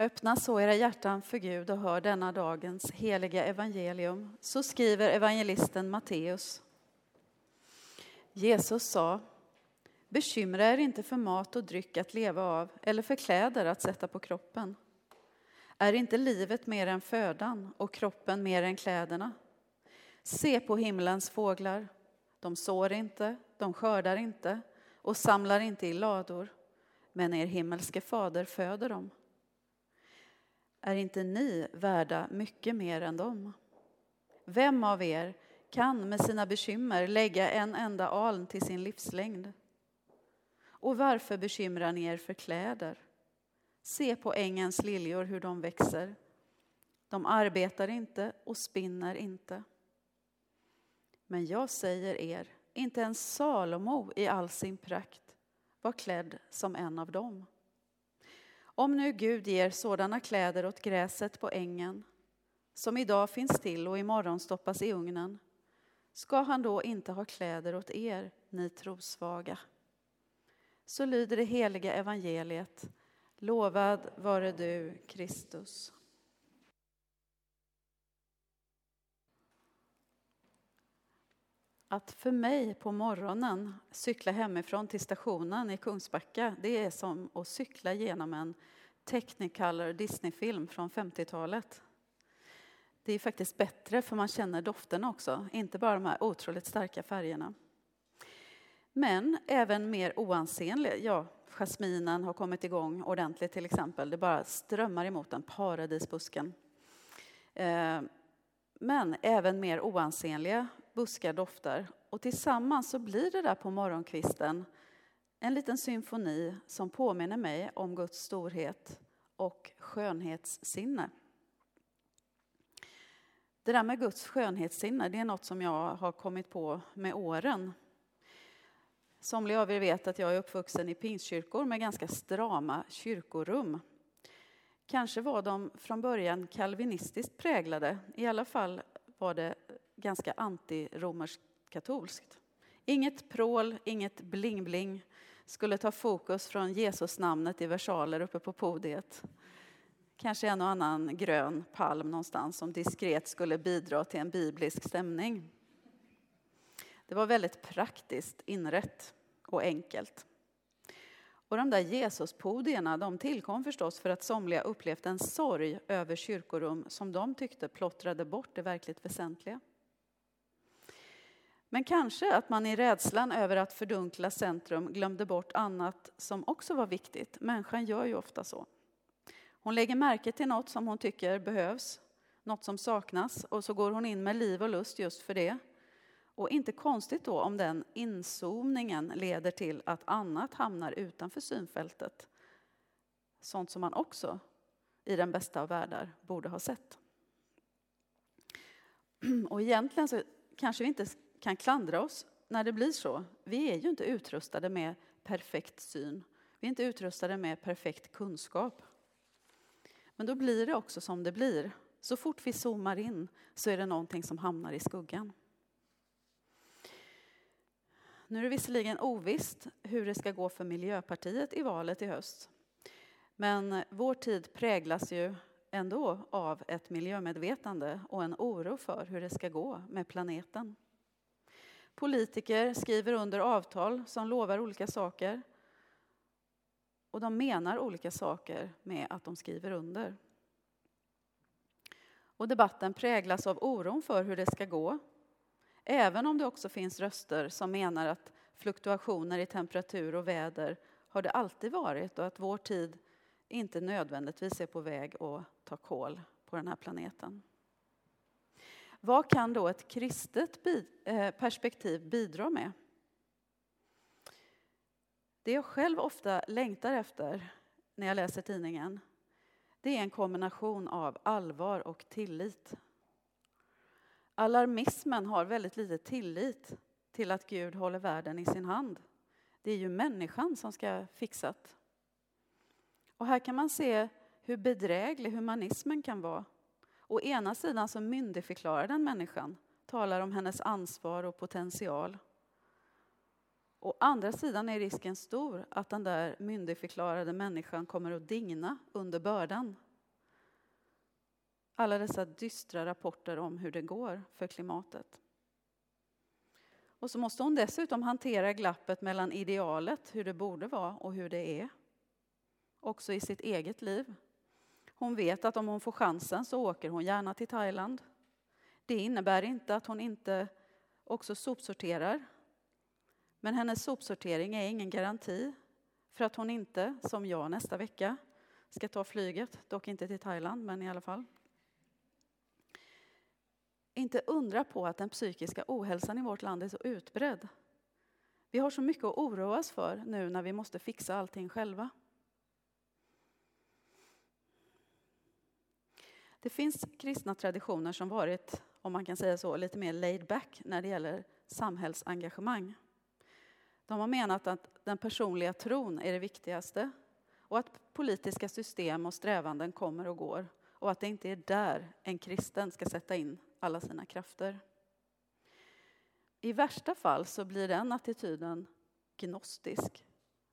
Öppna så era hjärtan för Gud och hör denna dagens heliga evangelium. Så skriver evangelisten Matteus. Jesus sa, bekymra er inte för mat och dryck att leva av eller för kläder att sätta på kroppen. Är inte livet mer än födan och kroppen mer än kläderna? Se på himlens fåglar. De sår inte, de skördar inte och samlar inte i lador, men er himmelske fader föder dem. Är inte ni värda mycket mer än dem? Vem av er kan med sina bekymmer lägga en enda aln till sin livslängd? Och varför bekymrar ni er för kläder? Se på ängens liljor hur de växer. De arbetar inte och spinner inte. Men jag säger er, inte ens Salomo i all sin prakt var klädd som en av dem. Om nu Gud ger sådana kläder åt gräset på ängen som idag finns till och imorgon stoppas i ugnen ska han då inte ha kläder åt er, ni trosvaga? Så lyder det heliga evangeliet. Lovad vare du, Kristus. Att för mig på morgonen cykla hemifrån till stationen i Kungsbacka, det är som att cykla genom en Technicolor Disneyfilm från 50-talet. Det är faktiskt bättre för man känner doften också, inte bara de här otroligt starka färgerna. Men även mer oansenliga, ja, jasminen har kommit igång ordentligt till exempel. Det bara strömmar emot den, paradisbusken. Eh, men även mer oansenliga buskar doftar. Och tillsammans så blir det där på morgonkvisten en liten symfoni som påminner mig om Guds storhet och skönhetssinne. Det där med Guds skönhetssinne, det är något som jag har kommit på med åren. Somliga av er vet att jag är uppvuxen i pingstkyrkor med ganska strama kyrkorum. Kanske var de från början kalvinistiskt präglade, i alla fall var det ganska antiromerskt katolskt. Inget prål, inget bling-bling skulle ta fokus från Jesusnamnet i versaler uppe på podiet. Kanske en och annan grön palm någonstans som diskret skulle bidra till en biblisk stämning. Det var väldigt praktiskt inrätt och enkelt. Och de där Jesuspodierna de tillkom förstås för att somliga upplevt en sorg över kyrkorum som de tyckte plottrade bort det verkligt väsentliga. Men kanske att man i rädslan över att fördunkla centrum glömde bort annat som också var viktigt. Människan gör ju ofta så. Hon lägger märke till något som hon tycker behövs, något som saknas och så går hon in med liv och lust just för det. Och inte konstigt då om den inzoomningen leder till att annat hamnar utanför synfältet. Sånt som man också i den bästa av världar borde ha sett. Och egentligen så kanske vi inte kan klandra oss när det blir så. Vi är ju inte utrustade med perfekt syn. Vi är inte utrustade med perfekt kunskap. Men då blir det också som det blir. Så fort vi zoomar in så är det någonting som hamnar i skuggan. Nu är det visserligen ovisst hur det ska gå för Miljöpartiet i valet i höst. Men vår tid präglas ju ändå av ett miljömedvetande och en oro för hur det ska gå med planeten. Politiker skriver under avtal som lovar olika saker. Och de menar olika saker med att de skriver under. Och debatten präglas av oron för hur det ska gå. Även om det också finns röster som menar att fluktuationer i temperatur och väder har det alltid varit och att vår tid inte nödvändigtvis är på väg att ta kål på den här planeten. Vad kan då ett kristet eh, perspektiv bidra med? Det jag själv ofta längtar efter när jag läser tidningen det är en kombination av allvar och tillit. Alarmismen har väldigt lite tillit till att Gud håller världen i sin hand. Det är ju människan som ska fixat. Och här kan man se hur bedräglig humanismen kan vara. Å ena sidan så myndigförklarar den människan, talar om hennes ansvar och potential. Å andra sidan är risken stor att den där myndigförklarade människan kommer att digna under bördan alla dessa dystra rapporter om hur det går för klimatet. Och så måste hon dessutom hantera glappet mellan idealet, hur det borde vara, och hur det är. Också i sitt eget liv. Hon vet att om hon får chansen så åker hon gärna till Thailand. Det innebär inte att hon inte också sopsorterar. Men hennes sopsortering är ingen garanti för att hon inte, som jag nästa vecka, ska ta flyget, dock inte till Thailand, men i alla fall. Inte undra på att den psykiska ohälsan i vårt land är så utbredd. Vi har så mycket att oroa oss för nu när vi måste fixa allting själva. Det finns kristna traditioner som varit, om man kan säga så, lite mer laid back när det gäller samhällsengagemang. De har menat att den personliga tron är det viktigaste och att politiska system och strävanden kommer och går och att det inte är där en kristen ska sätta in alla sina krafter. I värsta fall så blir den attityden gnostisk.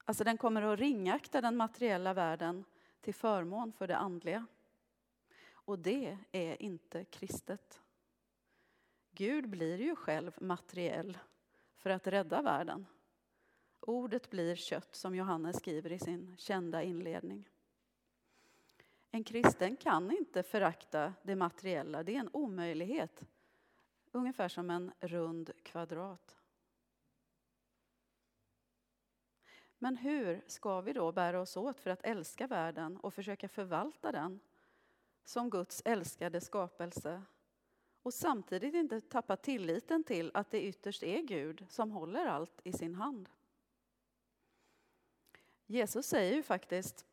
Alltså den kommer att ringakta den materiella världen till förmån för det andliga. Och det är inte kristet. Gud blir ju själv materiell för att rädda världen. Ordet blir kött, som Johannes skriver i sin kända inledning. En kristen kan inte förakta det materiella, det är en omöjlighet. Ungefär som en rund kvadrat. Men hur ska vi då bära oss åt för att älska världen och försöka förvalta den som Guds älskade skapelse och samtidigt inte tappa tilliten till att det ytterst är Gud som håller allt i sin hand? Jesus säger ju faktiskt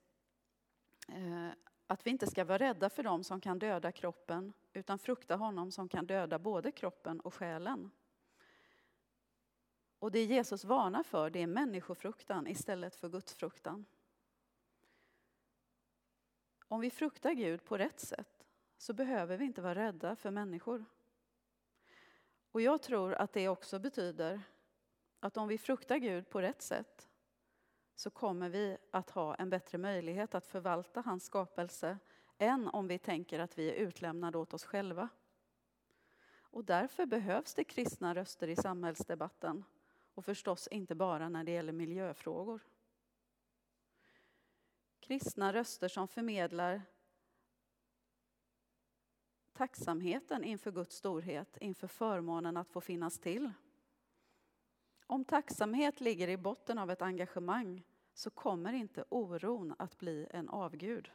eh, att vi inte ska vara rädda för dem som kan döda kroppen utan frukta honom som kan döda både kroppen och själen. Och det Jesus varnar för det är människofruktan istället för gudsfruktan. Om vi fruktar Gud på rätt sätt så behöver vi inte vara rädda för människor. Och jag tror att det också betyder att om vi fruktar Gud på rätt sätt så kommer vi att ha en bättre möjlighet att förvalta hans skapelse än om vi tänker att vi är utlämnade åt oss själva. Och därför behövs det kristna röster i samhällsdebatten och förstås inte bara när det gäller miljöfrågor. Kristna röster som förmedlar tacksamheten inför Guds storhet, inför förmånen att få finnas till. Om tacksamhet ligger i botten av ett engagemang så kommer inte oron att bli en avgud.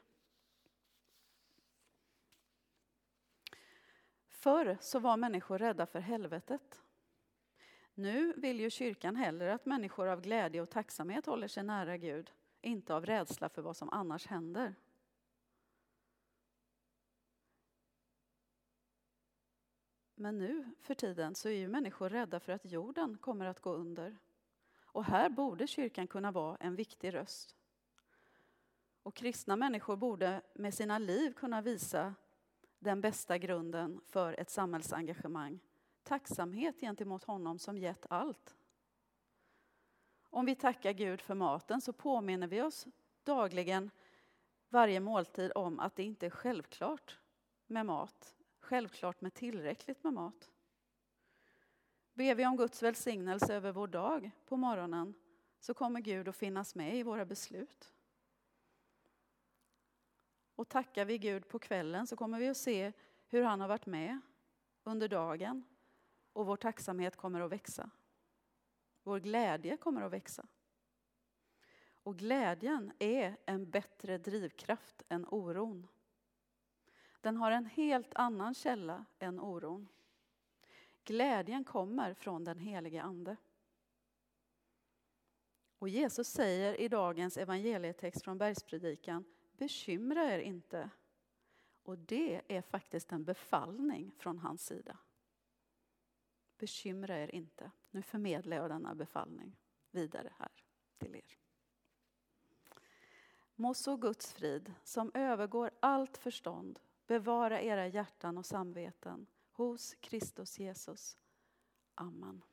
Förr så var människor rädda för helvetet. Nu vill ju kyrkan hellre att människor av glädje och tacksamhet håller sig nära Gud, inte av rädsla för vad som annars händer. Men nu för tiden så är ju människor rädda för att jorden kommer att gå under. Och här borde kyrkan kunna vara en viktig röst. Och kristna människor borde med sina liv kunna visa den bästa grunden för ett samhällsengagemang. Tacksamhet gentemot honom som gett allt. Om vi tackar Gud för maten så påminner vi oss dagligen varje måltid om att det inte är självklart med mat, självklart med tillräckligt med mat. Ber vi om Guds välsignelse över vår dag på morgonen så kommer Gud att finnas med i våra beslut. Och tackar vi Gud på kvällen så kommer vi att se hur han har varit med under dagen och vår tacksamhet kommer att växa. Vår glädje kommer att växa. Och glädjen är en bättre drivkraft än oron. Den har en helt annan källa än oron. Glädjen kommer från den helige Ande. Och Jesus säger i dagens evangelietext från Bergspredikan, bekymra er inte. Och det är faktiskt en befallning från hans sida. Bekymra er inte. Nu förmedlar jag denna befallning vidare här till er. Må så Guds frid, som övergår allt förstånd, bevara era hjärtan och samveten hos Kristus Jesus. Amen.